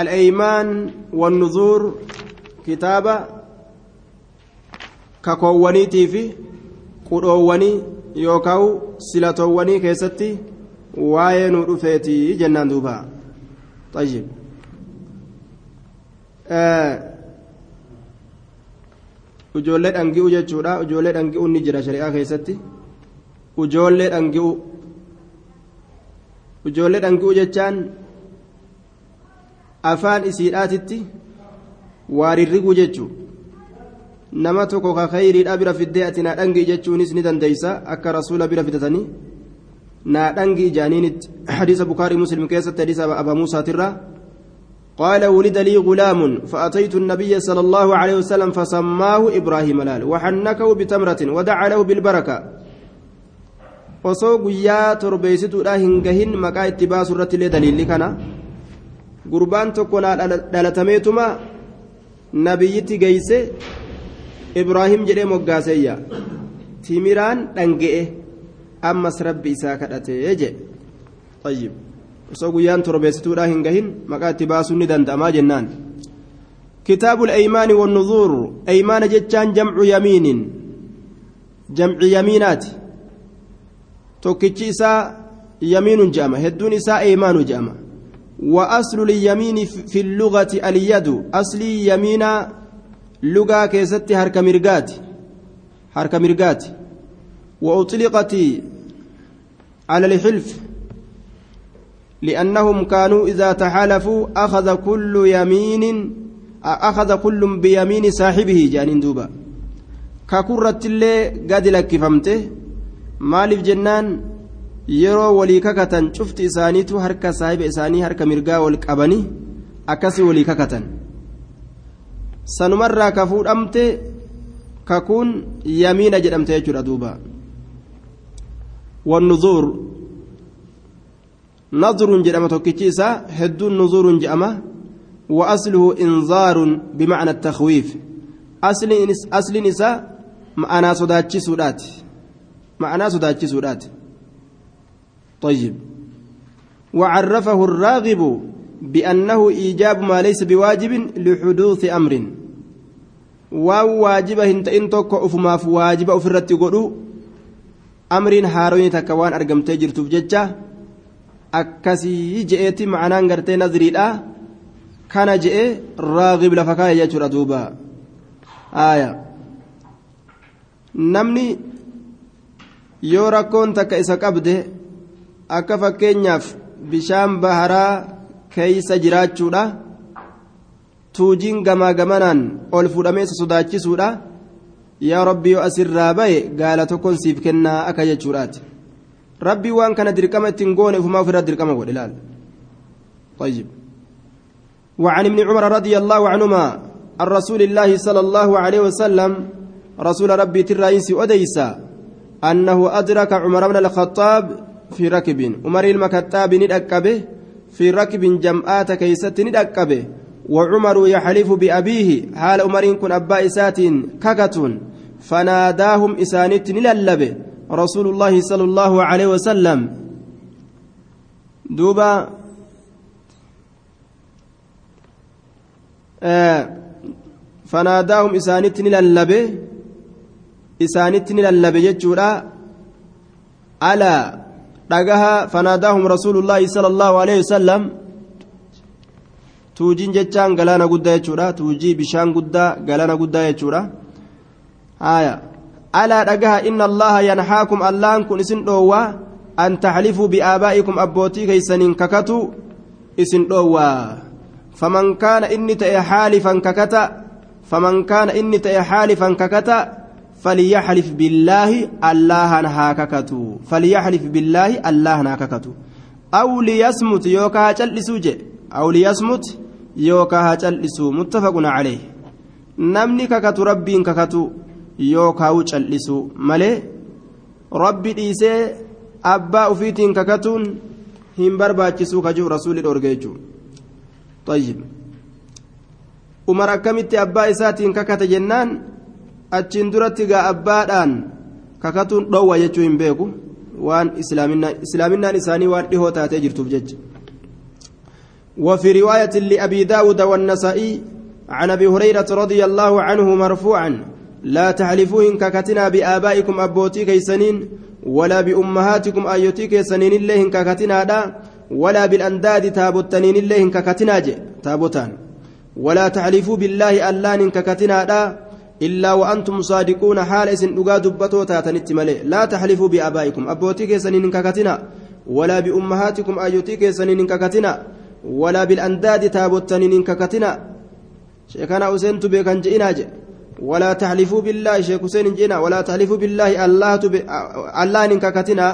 الأيمان والنذور kitaaba kakoowwaniitii fi qudhoowwanii yookaan silatoowwanii keessatti waa'ee nu dhufeetii jennaan tayyib ijoollee dhangi'u jechuudha. Ijoollee dhangi'u ni jira shari'aa keessatti. Ijoollee dhangi'u ijoollee dhangi'u jechaan afaan isiidhaatitti waarirriguu jechuun nama tokko ka khayriidha bira fiddee ati naa dhangii jechuunis ni dandeeysa. Akka rasuula bira fidatanii naa dhangii ijaaniinitti hadiisa bukaarii muslim keessatti hadiisa abaa muusaatirraa قال ولد لي غلام فأتيت النبي صلى الله عليه وسلم فسماه إبراهيم لال وحنكه بتمرة ودعا له بالبركة gahin maqaa itti baasu irratti illee daliilli kana gurbaan tokko naa dhalatameetuma nabiyyitti geeyse ibraahim jedhee moggaaseeyya timiraan dhanga'e ammas rabbi isaa kadhatee jedhe tayyib. Osoo guyyaan torbeessituudha hin gahin maqaa itti baasuun ni danda'amaa jennaan. كتاب الأيمان والنذور أيمان جتان جمع يمين جمع يمينات توكيتشي إساء يمين جامع هدون إساء أيمان جامع وأصل اليمين في اللغة اليد أصلي يمين لغة كيست هرك مرقات هرك مرقات وأطلقت على الحلف لأنهم كانوا إذا تحالفوا أخذ كل يمين أخذ كل بيمين صاحبه جانين دوبا ككرة اللي قد لك فهمته مالف جنان cufti isaaniitu harka saahiba isaanii harka mirgaa wal qabanii akkasii walii kakatan sanumarraa ka fuudhamte kakuun yamiina jedhamte jechuudha duuba nadruun jedhama tokkichi isaa hedduun nuzuuruun jedhama وأصله إنذار بمعنى التخويف. أصل أصل نساء معنى صداتش سودات. معنى صداتش سودات. طيب. وعرفه الراغب بأنه إيجاب ما ليس بواجب لحدوث أمر. وواجب هنت إن توكو أفما في واجب أفرت قلو أمر هاروين تكوان أرقم تجر تفججة أكسي جئتي معنى قرتي نظري لا كان جئ راغب لفكاية يجر دوبا آية namni yoo rakkoon takka isa qabde akka fakkeenyaaf bishaan baharaa keeysa jiraachuudha tuujiin gamaa gamanaan ol fudhamee sodaachisuudha yaa rabbi yoo asirraa baye gaala tokkoon siif kennaa akka jechuudhaati. Rabbii waan kana dirqama ittiin goone ufumaa ofirraa dirqama godhe laal طيب وعن ابن عمر رضي الله عنهما عن رسول الله صلى الله عليه وسلم رسول ربي تراينس أديسا أنه أدرك عمر بن الخطاب في ركب. عمر المكتاب ندأكبه في ركب جمعات كيست ندأكبه وعمر يحلف بأبيه حال عمر كن أبا إسات ككتون فناداهم إسانت نللبه رسول الله صلى الله عليه وسلم. دوبا آه فناداهم إسانت نللبه إسانت نللبه جتشورا ألا dhagaha fanaadaahum rasuulullaahi sala allahu aleyhi wasalam tuujiin jechaan galaana guddaa jechuudha tuujii bishaan guddaa galaana guddaa jechuudha haya alaa dhagaha inna allaha yanhaakum allahan kun isin dhoowwaa an taxlifuu biaabaa'ikum abbootii keeysaniin kakatu isin dhoowwaa faman kaana inni ta'e xaalifan kakata faman kaana inni ta'e xaalifan kakata فليحلف بالله الله هاككتو فليحلف بالله الله هاككتو أو ليصمت يوكا جلسو جي أو ليصمت yookaan haa cal'isu muttafaquna calee namni kakatu rabbiin kakatu yookaan uu cal'isu malee rabbi dhiisee abbaa ufiitiin kakatuun hin barbaachisuu kajuuf rasuulli dhoorgee jechuudha. umar akkamitti abbaa isaatiin kakate jennaan achiin duratti gaa abbaadhaan kakatuun dhoowwa jechuu hin beeku waan islaaminaan isaanii waan dhihoo taatee jirtuuf jecha. وفي رواية لأبي داود والنسائي عن أبي هريرة رضي الله عنه مرفوعا لا تحلفوا إن ككتنا بآبائكم أبوتي كيسنين ولا بأمهاتكم أيوتي كيسنين الله إن ككتنا دا ولا بالأنداد تابوتنين الله إن ككتنا تابوتان. ولا تحلفوا بالله ألان ككتنا دا إلا وأنتم صادقون حال إسن أغا دبتو تاتنت ملي لا تحلفوا بآبائكم أبوتي كيسنين ككتنا ولا بأمهاتكم أيوتي كيسنين ككتنا. ولا بالأنداد تابوتنين ككتنا شيخنا أسنت بكن جئناج ولا تحلفوا بالله شيخ حسين جئنا. ولا تحلفوا بالله الله تب... الله ككتنا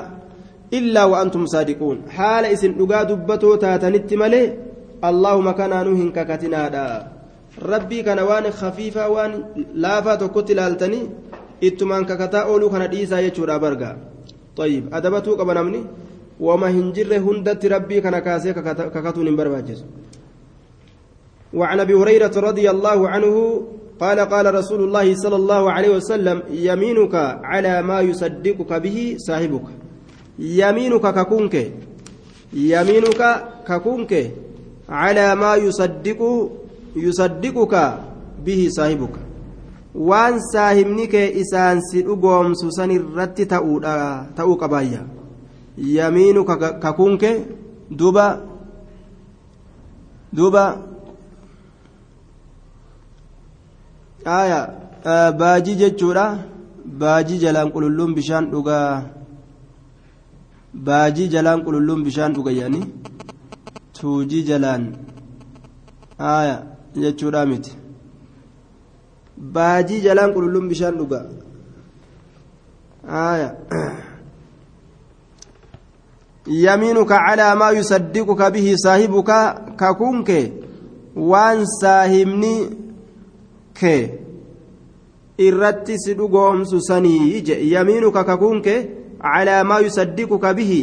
إلا وأنتم صادقون. حال إسن أغا دبتو تاتنت ملي اللهم كان نوهن ككتنا دا. rabbii kana waan khafiifaa waan laafaa tokkotti ilaaltanii ittumaan kakataa ooluu kana dhiisaa jechuudha barga طيب adabatuu qaba namni wama hin jirre hundatti rabbii kana kaasee kakatuun hin barbaachisu وعن ابي هريره رضي الله عنه قال قال رسول الله صلى الله عليه وسلم يمينك على ما يصدقك به صاحبك يمينك ككونك يمينك ككونك على ما يصدق waan saahibni kee isaan si dhugoomsu san irratti ta'uudha ta'uu qabaayya yamiinu kakuunke duuba duuba aya baajii jechuudha baajii jalaan qululluun bishaan dhugaa baajii jalaan qululluun bishaan dhuga jedhanii tuujii jalaan aya jechuudha miti baajii jalaan qululluun bishaan dhuga aya yamiinuka calaa maa yusaddiquka bihi saahibuka kakuun kee waan saahibni kee irratti si dhugoomsu sanii je yamiinuka kakuun kee calaa maa yusaddiquka bihi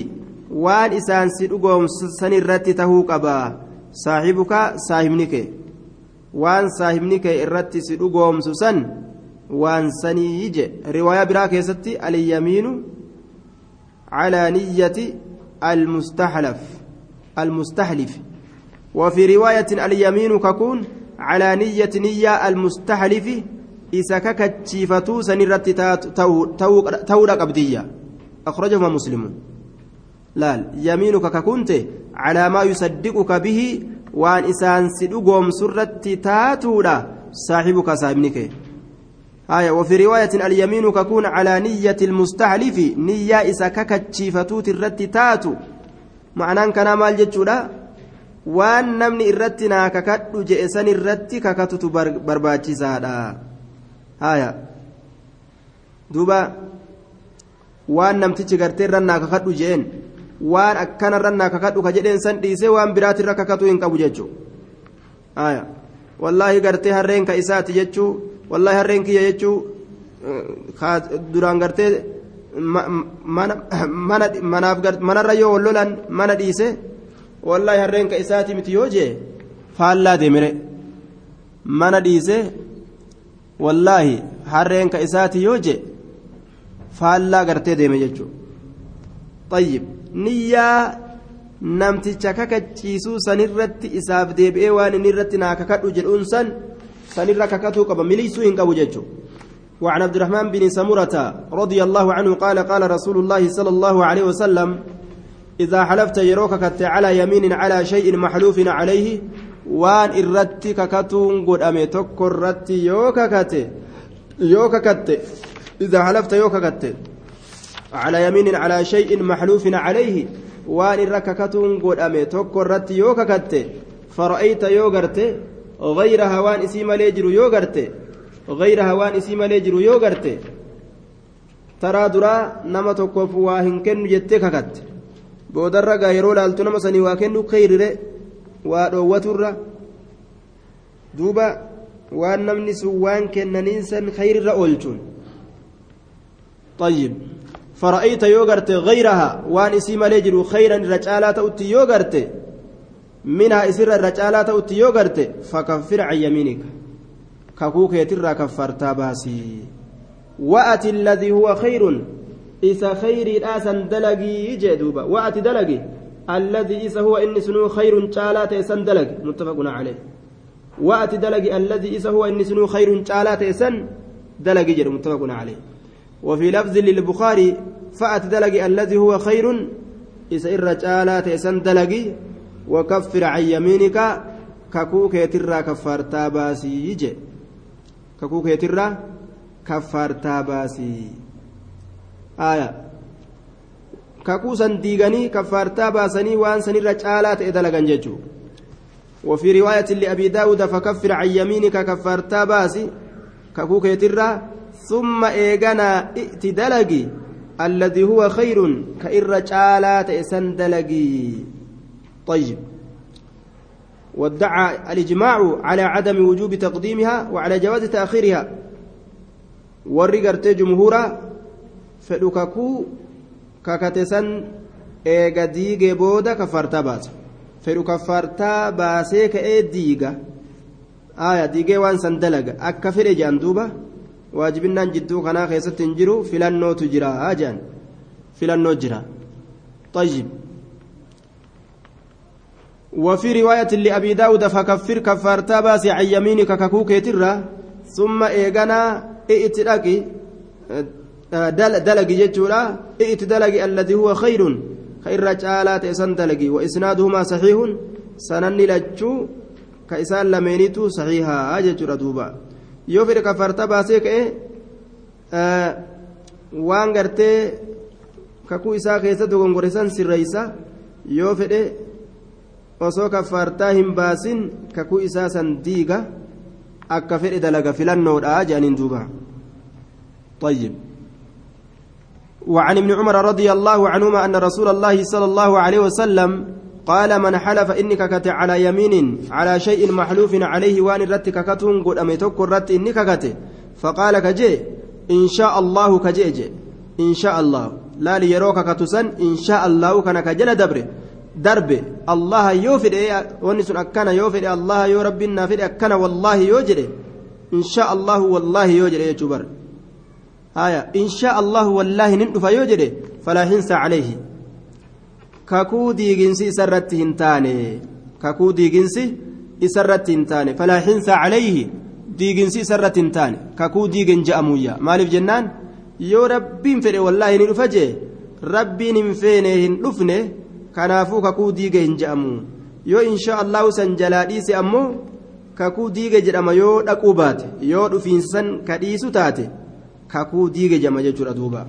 waan isaan si dhugoomsu san irratti tahuu qabaa saahibuka saahibni kee waan saahibni kee irratti si dhugoomsu san waan sanii je riwaayaa biraa keessatti alyamiinu calaa niyyati almustaxlaf المستحلف. وفي رواية اليمين ككون على نية نية المستحلف إذا ككتشيفتو سنرت تورا قبدية أخرجهما مسلم. لا يمينك ككنت على ما يصدقك به وان إسان سدقهم سرت تاتورا صاحبك صاحبنك. آية وفي رواية اليمين ككون على نية المستحلف نية إذا ككتشيفتو ترت تاتو معنى كان مال جتشورا waan namni irratti naa kakadhu je'e san irratti kakatutu barbaachisaadha haya duuba waan namtichi gartee irra naa kakadhu je'een waan akkana irra naa kakadhu ka jedheen san dhiisee waan biraatirra kakatu hin qabu jechuu haya wallaahi gartee harreen ka isaati jechuu wallaahi harreen kiyya jechuu duraan gartee manarra yoo wal lolan mana dhiise wallaahi harreen ka isaati miti yoo jee faallaa deemire mana dhiise wallaahi harreen ka isaati yoo jee faallaa gartee deeme jechuudha xayyib niyyaa namticha kakachiisuu sanirratti isaaf deebi'ee waan inni irratti naa kakadhu jedhuun san qaba miliisuu hin qabu jechuudha. وعن عبد الرحمن بن سمرة رضي الله عنه قال قال رسول الله صلى الله عليه وسلم إذا حلفت يروك على يمين على شيء محلوف عليه وان إرتي ككتون قد أمي تكر رتي يوكا كت يوكا كت. إذا حلفت يوكا كت. على يمين على شيء محلوف عليه وان إرككتون قد أمي تكر رتي يوكا كت. فرأيت يوغرت غير هوان اسم ليجر يوغرت غير هوان اسم ليجر يوغرت ترى درا نما تكوف واهن كن جتك كت boodarra gaa yeroo laaltu nama sanii waa kennu kayrire waa dhoowwaturra duuba waan namni sun waan kennaniin san kayrirra oolchuun طيب. فرأيت يوغرت غيرها. وان اسي مالي جرو خيرا رجالا تأتي يوغرت منها اسر الرجالا تأتي يوغرت فكفر عن يمينك ككوك يترى كفرتا باسي وأتي الذي هو خير dalagii jee duuba wa'ati dalagi alladii isa huwa inni sunuu khayrun caalaa ta'e san dalagi muttafaquna calee wa'ati dalagi alladii isa huwa inni sunuu khayrun caalaa ta'e san dalagi jedhu muttafaquna calee وفي لفظ للبخاري فأت دلقي الذي هو خير إذا إر جالا تيسن دلقي وكفر عن يمينك ككوك يترى كفارتا باسي يجي. ككوك يترى كفارتا باسي san diiganii kaffaartaa baasanii waan sanirra caalaa ta'e dalagan jechuu وفي رواية لأبي داود فكفر عن يمينك كفارتا باسي ككوك يترى ثم إيغانا ائت دلقي الذي هو خير كإر جالات إسن دلقي طيب وادعى الإجماع على عدم وجوب تقديمها وعلى جواز تأخيرها ورقرت جمهورا eega diigee booda kaffartaa baasa fedhu kaffartaa baasee ka'ee diiga aya diigee waan san dalaga akka fedhe jedhan duuba waajibinnaan jidduu kanaa keessatti hin jiru filannootu jira jedhan filannoo jira طيب وفي رواية لأبي داود فكفر كفارتا باسي عن يمينك ككوك ترى ثم إيغانا ائتلاقي دلقي جتشورا إئت دلقي الذي هو خير خير رجالات إسان دلقي وإسنادهما صحيح سنني لجو كإسان لمينيتو صحيحا جتشورا دوبا. يوفر كفرت باسيك إيه آه waan gartee kakuu isaa keessatti gongoresan sirreeysa yoo fedhe osoo kaffaartaa hin baasin kakuu isaa san diiga akka fedhe dalaga filannoodha jedhaniin duuba. طيب وعن ابن عمر رضي الله عنهما أن رسول الله صلى الله عليه وسلم قال من حلف إنك كت على يمين على شيء محلوف عليه وان رتك كتون قد أميتك رت إنك كت فقال كجي إن شاء الله كجيجي إن شاء الله. لا ليروك كتسن. إن شاء الله كان كجل دبره. Darbe allaha yoo fedhe wanni sun akkana yoo fedhe allaha yoo rabbiin naa fedhe akkana wallaahi yoo jedhe insha allahu wallaahi yoo jedhe jechuu bar haya insha allahu wallaahi nin dhufa yoo jedhe falaa hinsa calayhi kakuu diiginsi isarratti hin taane kakuu diiginsi isarratti hin taane falaa hinsa calayhi diiginsi isarratti hin taane kakuu diigen je'amuyya maaliif jennaan yoo rabbiin fedhe wallaahi ni dhufa jee rabbiin hin feene hin dhufne kanaafuu kakuu diige hin je'amu yoo insha allahu san jalaa dhiise ammoo kakuu diige jedhama yoo dhaquu baate yoo dhufiinsan ka dhiisu taate kakuu diige jedhama jechuudha duuba.